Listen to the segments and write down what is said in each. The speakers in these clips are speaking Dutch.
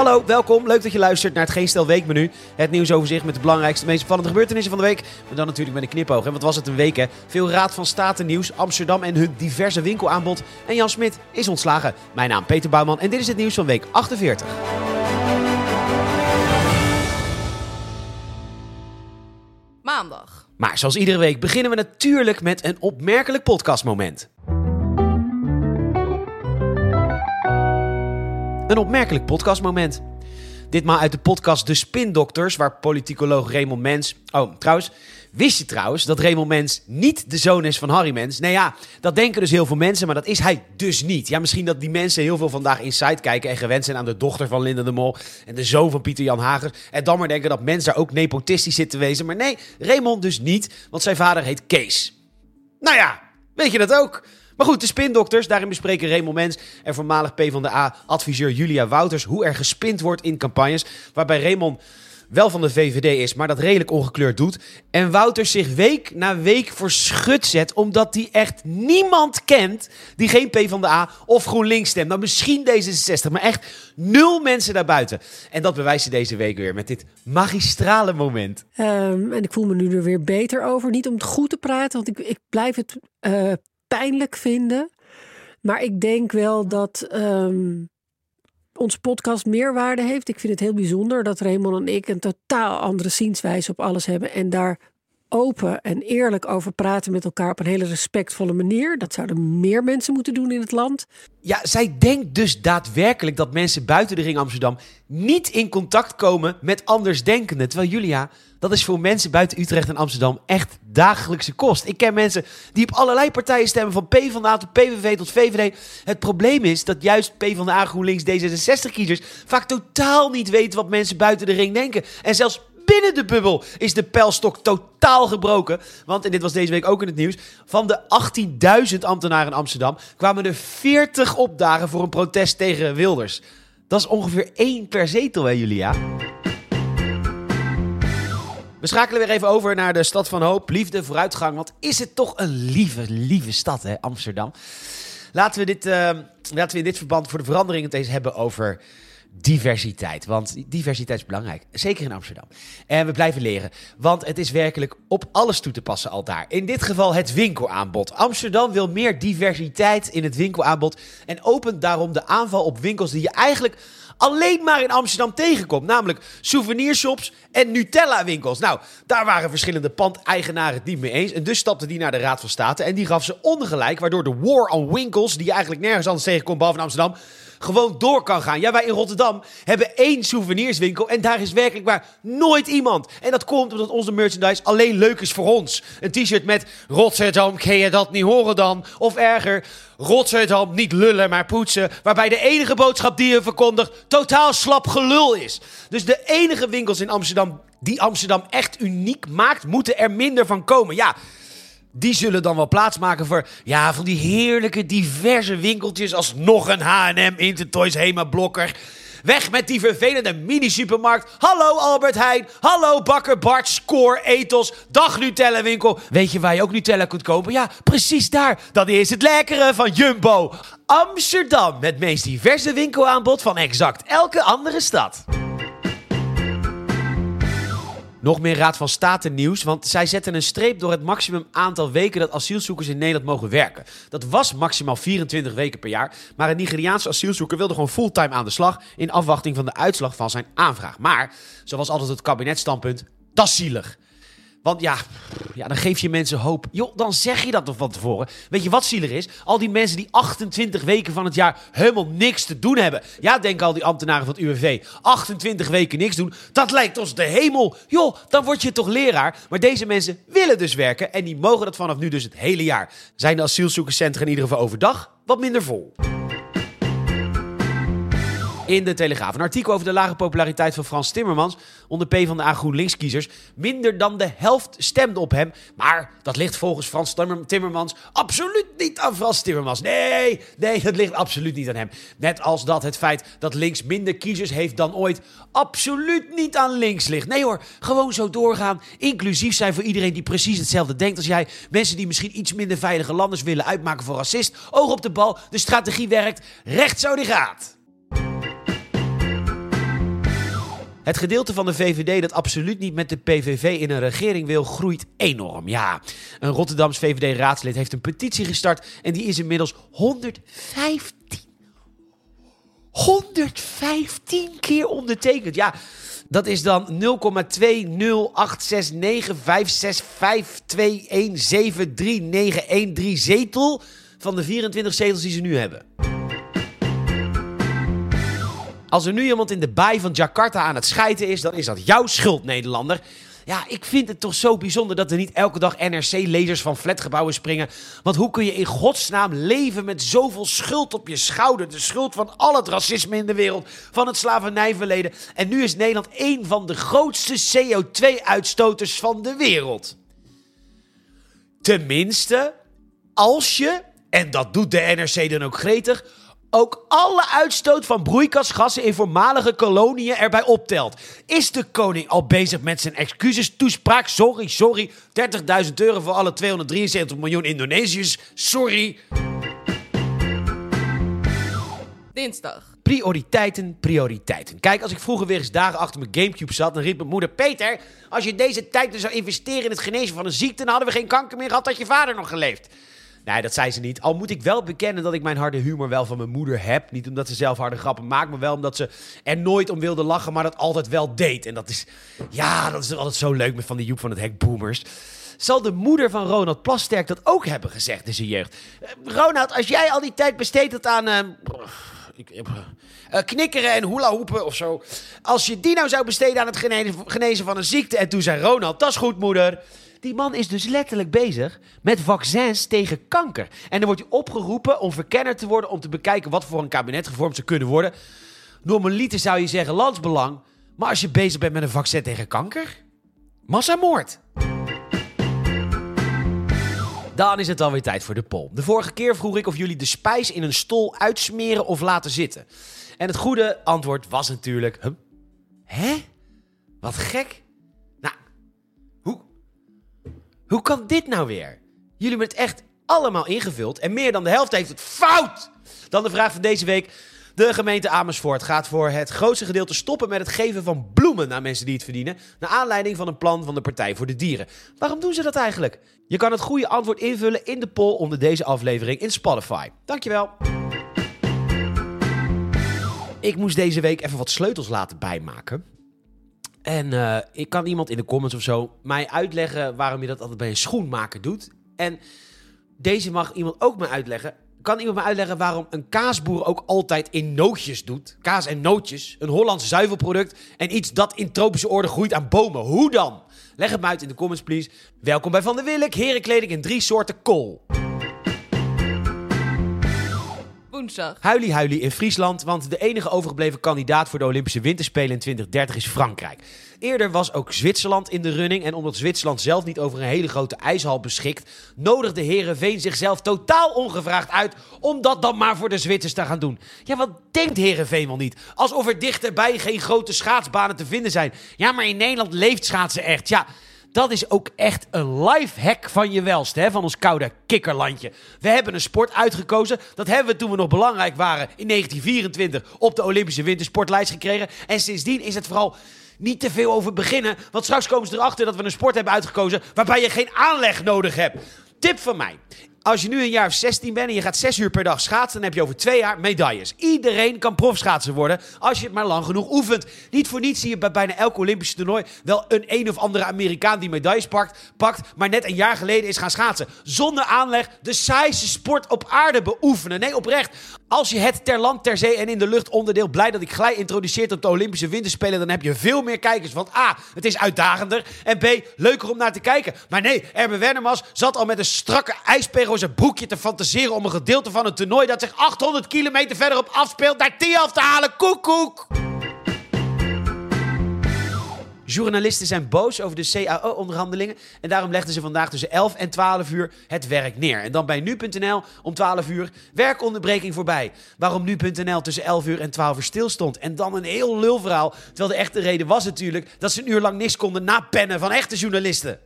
Hallo, welkom. Leuk dat je luistert naar het Geen Stel Weekmenu. Het nieuwsoverzicht met de belangrijkste, meest opvallende gebeurtenissen van de week. Maar dan natuurlijk met een knipoog. En wat was het een week hè? Veel Raad van State nieuws, Amsterdam en hun diverse winkelaanbod. En Jan Smit is ontslagen. Mijn naam Peter Bouwman en dit is het nieuws van week 48. Maandag. Maar zoals iedere week beginnen we natuurlijk met een opmerkelijk podcastmoment. Een opmerkelijk podcastmoment. Ditmaal uit de podcast De Spindokters, waar politicoloog Raymond Mens... Oh, trouwens, wist je trouwens dat Raymond Mens niet de zoon is van Harry Mens? Nee ja, dat denken dus heel veel mensen, maar dat is hij dus niet. Ja, misschien dat die mensen heel veel vandaag Inside kijken... en gewend zijn aan de dochter van Linda de Mol en de zoon van Pieter Jan Hager... en dan maar denken dat Mens daar ook nepotistisch zit te wezen. Maar nee, Raymond dus niet, want zijn vader heet Kees. Nou ja, weet je dat ook? Maar goed, de spindokters, daarin bespreken Raymond Mens en voormalig PvdA-adviseur Julia Wouters hoe er gespind wordt in campagnes. Waarbij Raymond wel van de VVD is, maar dat redelijk ongekleurd doet. En Wouters zich week na week voor schut zet, omdat hij echt niemand kent die geen PvdA of GroenLinks stemt. Nou, misschien D66, maar echt nul mensen daarbuiten. En dat bewijst hij deze week weer met dit magistrale moment. Um, en ik voel me nu er weer beter over. Niet om het goed te praten, want ik, ik blijf het uh, pijnlijk vinden. Maar ik denk wel dat um, onze podcast meerwaarde heeft. Ik vind het heel bijzonder dat Raymond en ik een totaal andere zienswijze op alles hebben. En daar open en eerlijk over praten met elkaar op een hele respectvolle manier. Dat zouden meer mensen moeten doen in het land. Ja, zij denkt dus daadwerkelijk dat mensen buiten de ring Amsterdam niet in contact komen met andersdenkenden. Terwijl Julia, dat is voor mensen buiten Utrecht en Amsterdam echt dagelijkse kost. Ik ken mensen die op allerlei partijen stemmen, van PvdA tot PVV tot VVD. Het probleem is dat juist PvdA, GroenLinks, D66-kiezers vaak totaal niet weten wat mensen buiten de ring denken. En zelfs binnen de bubbel is de pijlstok totaal gebroken. Want, en dit was deze week ook in het nieuws, van de 18.000 ambtenaren in Amsterdam kwamen er 40 opdagen voor een protest tegen Wilders. Dat is ongeveer één per zetel, hè Julia? We schakelen weer even over naar de stad van hoop, liefde, vooruitgang. Want is het toch een lieve, lieve stad, hè, Amsterdam? Laten we, dit, uh, laten we in dit verband voor de verandering het eens hebben over diversiteit. Want diversiteit is belangrijk, zeker in Amsterdam. En we blijven leren, want het is werkelijk op alles toe te passen al daar. In dit geval het winkelaanbod. Amsterdam wil meer diversiteit in het winkelaanbod en opent daarom de aanval op winkels die je eigenlijk alleen maar in Amsterdam tegenkomt. Namelijk souvenirshops en Nutella-winkels. Nou, daar waren verschillende pandeigenaren het niet mee eens. En dus stapte die naar de Raad van State. En die gaf ze ongelijk, waardoor de war on winkels, die je eigenlijk nergens anders tegenkomt behalve Amsterdam, gewoon door kan gaan. Ja, wij in Rotterdam hebben één souvenirswinkel en daar is werkelijk maar nooit iemand. En dat komt omdat onze merchandise alleen leuk is voor ons. Een t-shirt met Rotterdam, kun je dat niet horen dan? Of erger, Rotterdam, niet lullen maar poetsen. Waarbij de enige boodschap die je verkondigt totaal slap gelul is. Dus de enige winkels in Amsterdam die Amsterdam echt uniek maakt, moeten er minder van komen. Ja, die zullen dan wel plaatsmaken voor ja, van die heerlijke diverse winkeltjes als nog een H&M, Intertoys, Hema, Blokker. Weg met die vervelende mini-supermarkt. Hallo Albert Heijn. Hallo Bakker Bart, Score, Ethos. Dag Nutella winkel. Weet je waar je ook Nutella kunt kopen? Ja, precies daar. Dat is het lekkere van Jumbo. Amsterdam. Met meest diverse winkelaanbod van exact elke andere stad. Nog meer Raad van State nieuws, want zij zetten een streep door het maximum aantal weken dat asielzoekers in Nederland mogen werken. Dat was maximaal 24 weken per jaar, maar een Nigeriaanse asielzoeker wilde gewoon fulltime aan de slag in afwachting van de uitslag van zijn aanvraag. Maar, zoals altijd het kabinetstandpunt, dat is zielig. Want ja, ja, dan geef je mensen hoop. Joh, dan zeg je dat toch van tevoren. Weet je wat zielig is? Al die mensen die 28 weken van het jaar helemaal niks te doen hebben. Ja, denk al die ambtenaren van het UWV. 28 weken niks doen, dat lijkt ons de hemel. Joh, dan word je toch leraar. Maar deze mensen willen dus werken en die mogen dat vanaf nu dus het hele jaar. Zijn de asielzoekerscentra in ieder geval overdag wat minder vol in de Telegraaf. Een artikel over de lage populariteit van Frans Timmermans onder P van de A GroenLinks-kiezers. Minder dan de helft stemde op hem. Maar dat ligt volgens Frans Timmermans absoluut niet aan Frans Timmermans. Nee, nee, dat ligt absoluut niet aan hem. Net als dat het feit dat links minder kiezers heeft dan ooit absoluut niet aan links ligt. Nee hoor, gewoon zo doorgaan. Inclusief zijn voor iedereen die precies hetzelfde denkt als jij. Mensen die misschien iets minder veilige landers willen uitmaken voor racist. Oog op de bal, de strategie werkt. Recht zo die gaat. Het gedeelte van de VVD dat absoluut niet met de PVV in een regering wil, groeit enorm. Ja, een Rotterdams VVD-raadslid heeft een petitie gestart en die is inmiddels 115. 115 keer ondertekend. Ja, dat is dan 0,208695652173913 zetel van de 24 zetels die ze nu hebben. Als er nu iemand in de baai van Jakarta aan het schijten is, dan is dat jouw schuld, Nederlander. Ja, ik vind het toch zo bijzonder dat er niet elke dag NRC-lezers van flatgebouwen springen. Want hoe kun je in godsnaam leven met zoveel schuld op je schouder? De schuld van al het racisme in de wereld, van het slavernijverleden. En nu is Nederland een van de grootste CO2-uitstoters van de wereld. Tenminste, als je, en dat doet de NRC dan ook gretig, ook alle uitstoot van broeikasgassen in voormalige koloniën erbij optelt. Is de koning al bezig met zijn excuses toespraak? Sorry, sorry. 30.000 euro voor alle 273 miljoen Indonesiërs. Sorry. Dinsdag. Prioriteiten, prioriteiten. Kijk, als ik vroeger weer eens dagen achter mijn Gamecube zat, dan riep mijn moeder: Peter, als je deze tijd dus zou investeren in het genezen van een ziekte, dan hadden we geen kanker meer gehad, had je vader nog geleefd. Nee, dat zei ze niet. Al moet ik wel bekennen dat ik mijn harde humor wel van mijn moeder heb. Niet omdat ze zelf harde grappen maakt, maar wel omdat ze er nooit om wilde lachen, maar dat altijd wel deed. En dat is, ja, dat is altijd zo leuk met van die Joep van het Hek boomers. Zal de moeder van Ronald Plasterk dat ook hebben gezegd in zijn jeugd? Eh, Ronald, als jij al die tijd besteedt aan... ik- eh, knikkeren en hula hoepen of zo. Als je die nou zou besteden aan het genezen, genezen van een ziekte. En toen zei Ronald: Dat is goed, moeder. Die man is dus letterlijk bezig met vaccins tegen kanker. En dan wordt hij opgeroepen om verkenner te worden. om te bekijken wat voor een kabinet gevormd zou kunnen worden. Normaliter zou je zeggen landsbelang. Maar als je bezig bent met een vaccin tegen kanker. massamoord. Dan is het alweer tijd voor de poll. De vorige keer vroeg ik of jullie de spijs in een stol uitsmeren of laten zitten. En het goede antwoord was natuurlijk... Huh? Hè? Wat gek. Hoe kan dit nou weer? Jullie hebben het echt allemaal ingevuld en meer dan de helft heeft het fout. Dan de vraag van deze week. De gemeente Amersfoort gaat voor het grootste gedeelte stoppen met het geven van bloemen aan mensen die het verdienen. Naar aanleiding van een plan van de Partij voor de Dieren. Waarom doen ze dat eigenlijk? Je kan het goede antwoord invullen in de poll onder deze aflevering in Spotify. Dankjewel. Ik moest deze week even wat sleutels laten bijmaken. En eh, ik kan iemand in de comments of zo mij uitleggen waarom je dat altijd bij een schoenmaker doet. En deze mag iemand ook me uitleggen. Kan iemand me uitleggen waarom een kaasboer ook altijd in nootjes doet? Kaas en nootjes, een Hollands zuivelproduct en iets dat in tropische orde groeit aan bomen. Hoe dan? Leg het me uit in de comments, please. Welkom bij Van der Willek, herenkleding in drie soorten kool. Huilie huilie in Friesland, want de enige overgebleven kandidaat voor de Olympische Winterspelen in 2030 is Frankrijk. Eerder was ook Zwitserland in de running en omdat Zwitserland zelf niet over een hele grote ijshal beschikt, nodigde Herenveen zichzelf totaal ongevraagd uit om dat dan maar voor de Zwitsers te gaan doen. Ja, wat denkt Herenveen wel niet? Alsof er dichterbij geen grote schaatsbanen te vinden zijn. Ja, maar in Nederland leeft schaatsen echt. Ja, dat is ook echt een lifehack van je welste, hè, van ons koude kikkerlandje. We hebben een sport uitgekozen. Dat hebben we toen we nog belangrijk waren in 1924 op de Olympische wintersportlijst gekregen. En sindsdien is het vooral niet te veel over beginnen. Want straks komen ze erachter dat we een sport hebben uitgekozen waarbij je geen aanleg nodig hebt. Tip van mij. Als je nu een jaar of 16 bent en je gaat 6 uur per dag schaatsen, dan heb je over twee jaar medailles. Iedereen kan profschaatser worden als je het maar lang genoeg oefent. Niet voor niets zie je bij bijna elk Olympische toernooi wel een een of andere Amerikaan die medailles pakt, pakt, maar net een jaar geleden is gaan schaatsen. Zonder aanleg de saaiste sport op aarde beoefenen. Nee, oprecht. Als je het ter land, ter zee en in de lucht onderdeel blij dat ik gelijk introduceert op de Olympische Winterspelen, dan heb je veel meer kijkers. Want A, het is uitdagender en B, leuker om naar te kijken. Maar nee, Erben Wennemars zat al met een strakke ijspegel zijn broekje te fantaseren om een gedeelte van een toernooi dat zich 800 kilometer verderop afspeelt naar Tiaf te halen. Koekoek! Journalisten zijn boos over de CAO-onderhandelingen. En daarom legden ze vandaag tussen 11 en 12 uur het werk neer. En dan bij nu.nl om 12 uur werkonderbreking voorbij. Waarom nu.nl tussen 11 uur en 12 uur stilstond. En dan een heel lulverhaal. Terwijl de echte reden was natuurlijk dat ze een uur lang niks konden napennen van echte journalisten.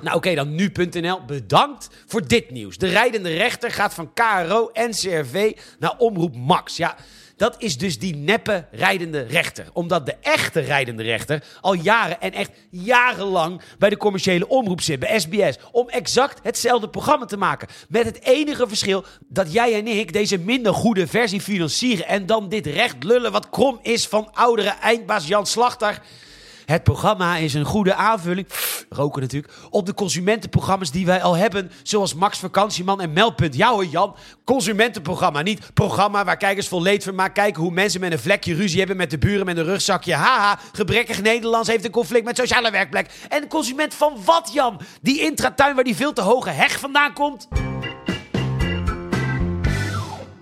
Nou oké, dan nu.nl. Bedankt voor dit nieuws. De rijdende rechter gaat van KRO en CRV naar Omroep Max. Ja, Dat is dus die neppe rijdende rechter. Omdat de echte rijdende rechter al jaren en echt jarenlang bij de commerciële omroep zit, bij SBS. Om exact hetzelfde programma te maken. Met het enige verschil dat jij en ik deze minder goede versie financieren. En dan dit recht lullen wat krom is van oudere eindbaas Jan Slachter. Het programma is een goede aanvulling, roken natuurlijk, op de consumentenprogramma's die wij al hebben. Zoals Max Vakantieman en Meldpunt. Ja hoor Jan, consumentenprogramma. Niet programma waar kijkers vol leedvermaak kijken hoe mensen met een vlekje ruzie hebben met de buren met een rugzakje. Haha, gebrekkig Nederlands heeft een conflict met sociale werkplek. En consument van wat Jan? Die intratuin waar die veel te hoge heg vandaan komt?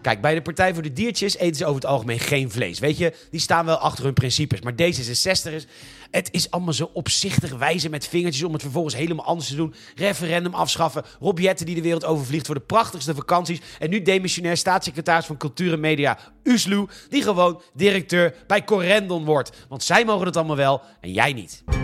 Kijk, bij de Partij voor de Diertjes eten ze over het algemeen geen vlees. Weet je, die staan wel achter hun principes. Maar D66's, het is allemaal zo opzichtig wijzen met vingertjes om het vervolgens helemaal anders te doen. Referendum afschaffen. Rob die de wereld overvliegt voor de prachtigste vakanties. En nu demissionair staatssecretaris van Cultuur en Media, Uslu, die gewoon directeur bij Corendon wordt. Want zij mogen het allemaal wel en jij niet.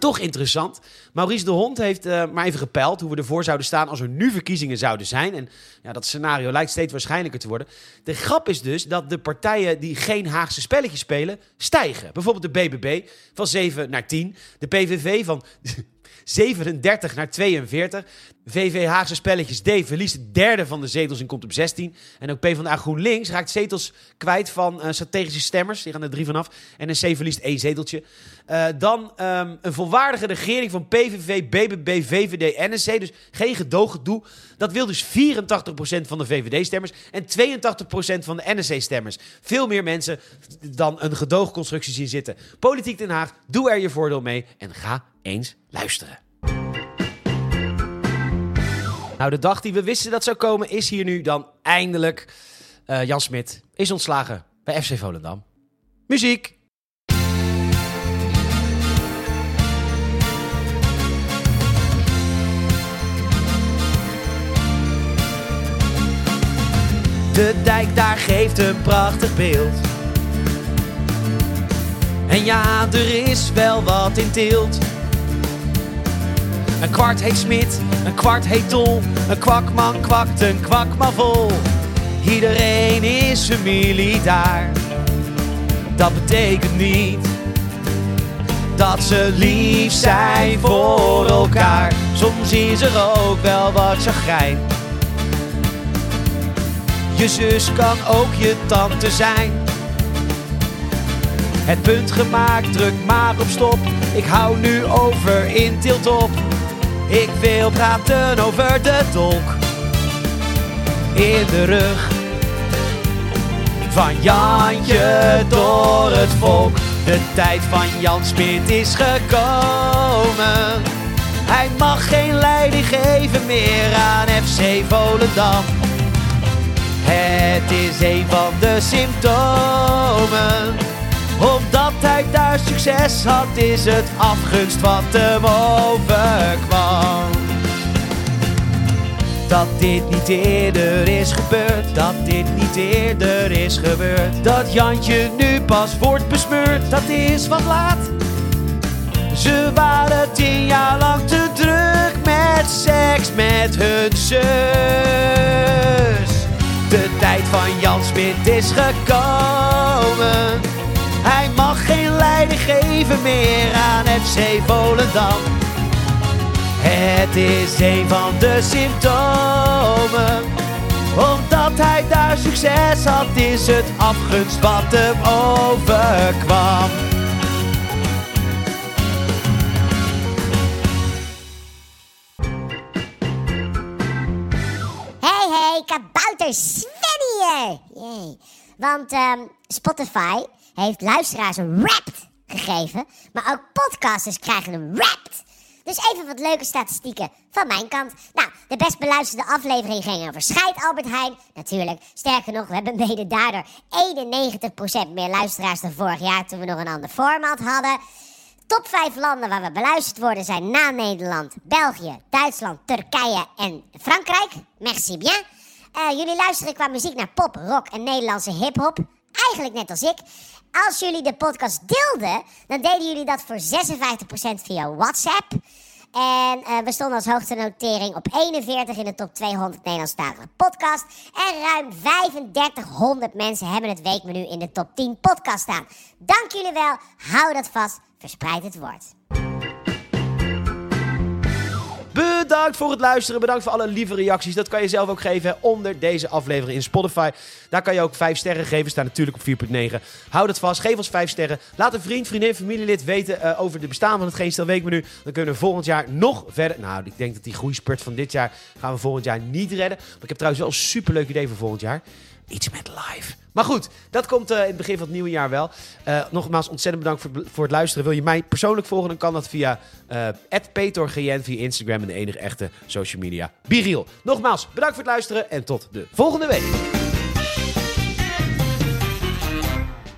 Toch interessant. Maurice de Hond heeft uh, maar even gepeld hoe we ervoor zouden staan als er nu verkiezingen zouden zijn. En ja, dat scenario lijkt steeds waarschijnlijker te worden. De grap is dus dat de partijen die geen Haagse spelletjes spelen, stijgen. Bijvoorbeeld de BBB van 7 naar 10. De PVV van 37 naar 42. VV Haagse Spelletjes D verliest de derde van de zetels en komt op 16. En ook PvdA GroenLinks raakt zetels kwijt van uh, strategische stemmers. Die gaan er drie vanaf. En een C verliest één zeteltje. Uh, dan um, een volwaardige regering van PVV, BBB, VVD, NSC. Dus geen gedooggedoe. Dat wil dus 84% van de VVD-stemmers en 82% van de NSC-stemmers. Veel meer mensen dan een gedoogconstructie zien zitten. Politiek Den Haag, doe er je voordeel mee en ga eens luisteren. Nou, de dag die we wisten dat zou komen is hier nu dan eindelijk. Uh, Jan Smit is ontslagen bij FC Volendam. Muziek! De dijk daar geeft een prachtig beeld. En ja, er is wel wat in tilt. Een kwart heet Smit, een kwart heet Tol. Een kwakman kwakt een kwakman vol. Iedereen is familie daar. Dat betekent niet dat ze lief zijn voor elkaar. Soms is er ook wel wat chagrijn. Je zus kan ook je tante zijn. Het punt gemaakt, druk maar op stop. Ik hou nu over in tilt op. Ik wil praten over de dolk in de rug van Jantje door het volk. De tijd van Jan is gekomen. Hij mag geen leiding geven meer aan FC Volendam. Het is een van de symptomen. Omdat hij daar succes had, is het afgunst wat hem overkwam. Dat dit niet eerder is gebeurd, dat dit niet eerder is gebeurd. Dat Jantje nu pas wordt besmeurd, dat is wat laat. Ze waren tien jaar lang te druk met seks met hun zus. De tijd van Jan Smit is gekomen. Hij mag geen leiding geven meer aan FC Volendam. Het is een van de symptomen. Omdat hij daar succes had, is het afgunst wat hem overkwam. Hey, hey, kabouter Sven hier! Want ehm, Spotify heeft luisteraars een Wrapped gegeven, maar ook podcasters krijgen een Wrapped. Dus even wat leuke statistieken van mijn kant. Nou, de best beluisterde aflevering ging over Scheid Albert Heijn. Natuurlijk, sterker nog, we hebben mede daardoor 91% meer luisteraars dan vorig jaar toen we nog een ander format hadden. Top 5 landen waar we beluisterd worden zijn na Nederland, België, Duitsland, Turkije en Frankrijk. Merci bien. Uh, jullie luisteren qua muziek naar pop, rock en Nederlandse hip-hop. Eigenlijk net als ik. Als jullie de podcast deelden, dan deden jullie dat voor 56% via WhatsApp. En eh, we stonden als hoogste notering op 41 in de top 200 Nederlandstalige podcast. En ruim 3500 mensen hebben het weekmenu in de top 10 podcast staan. Dank jullie wel. Hou dat vast. Verspreid het woord. Bedankt voor het luisteren. Bedankt voor alle lieve reacties. Dat kan je zelf ook geven onder deze aflevering in Spotify. Daar kan je ook 5 sterren geven. Staan natuurlijk op 4.9. Houd het vast. Geef ons 5 sterren. Laat een vriend, vriendin, familielid weten eh, over de bestaan van het Geen Stel Weekmenu. Dan kunnen we volgend jaar nog verder. Nou, ik denk dat die groeispurt van dit jaar gaan we volgend jaar niet redden. Maar ik heb trouwens wel een superleuk idee voor volgend jaar. Iets met live. Maar goed, dat komt eh, in het begin van het nieuwe jaar wel. Eh, nogmaals, ontzettend bedankt voor, voor het luisteren. Wil je mij persoonlijk volgen, dan kan dat via uh, @petorgn via Instagram en de enige echte social media. Biriel. Nogmaals, bedankt voor het luisteren en tot de volgende week.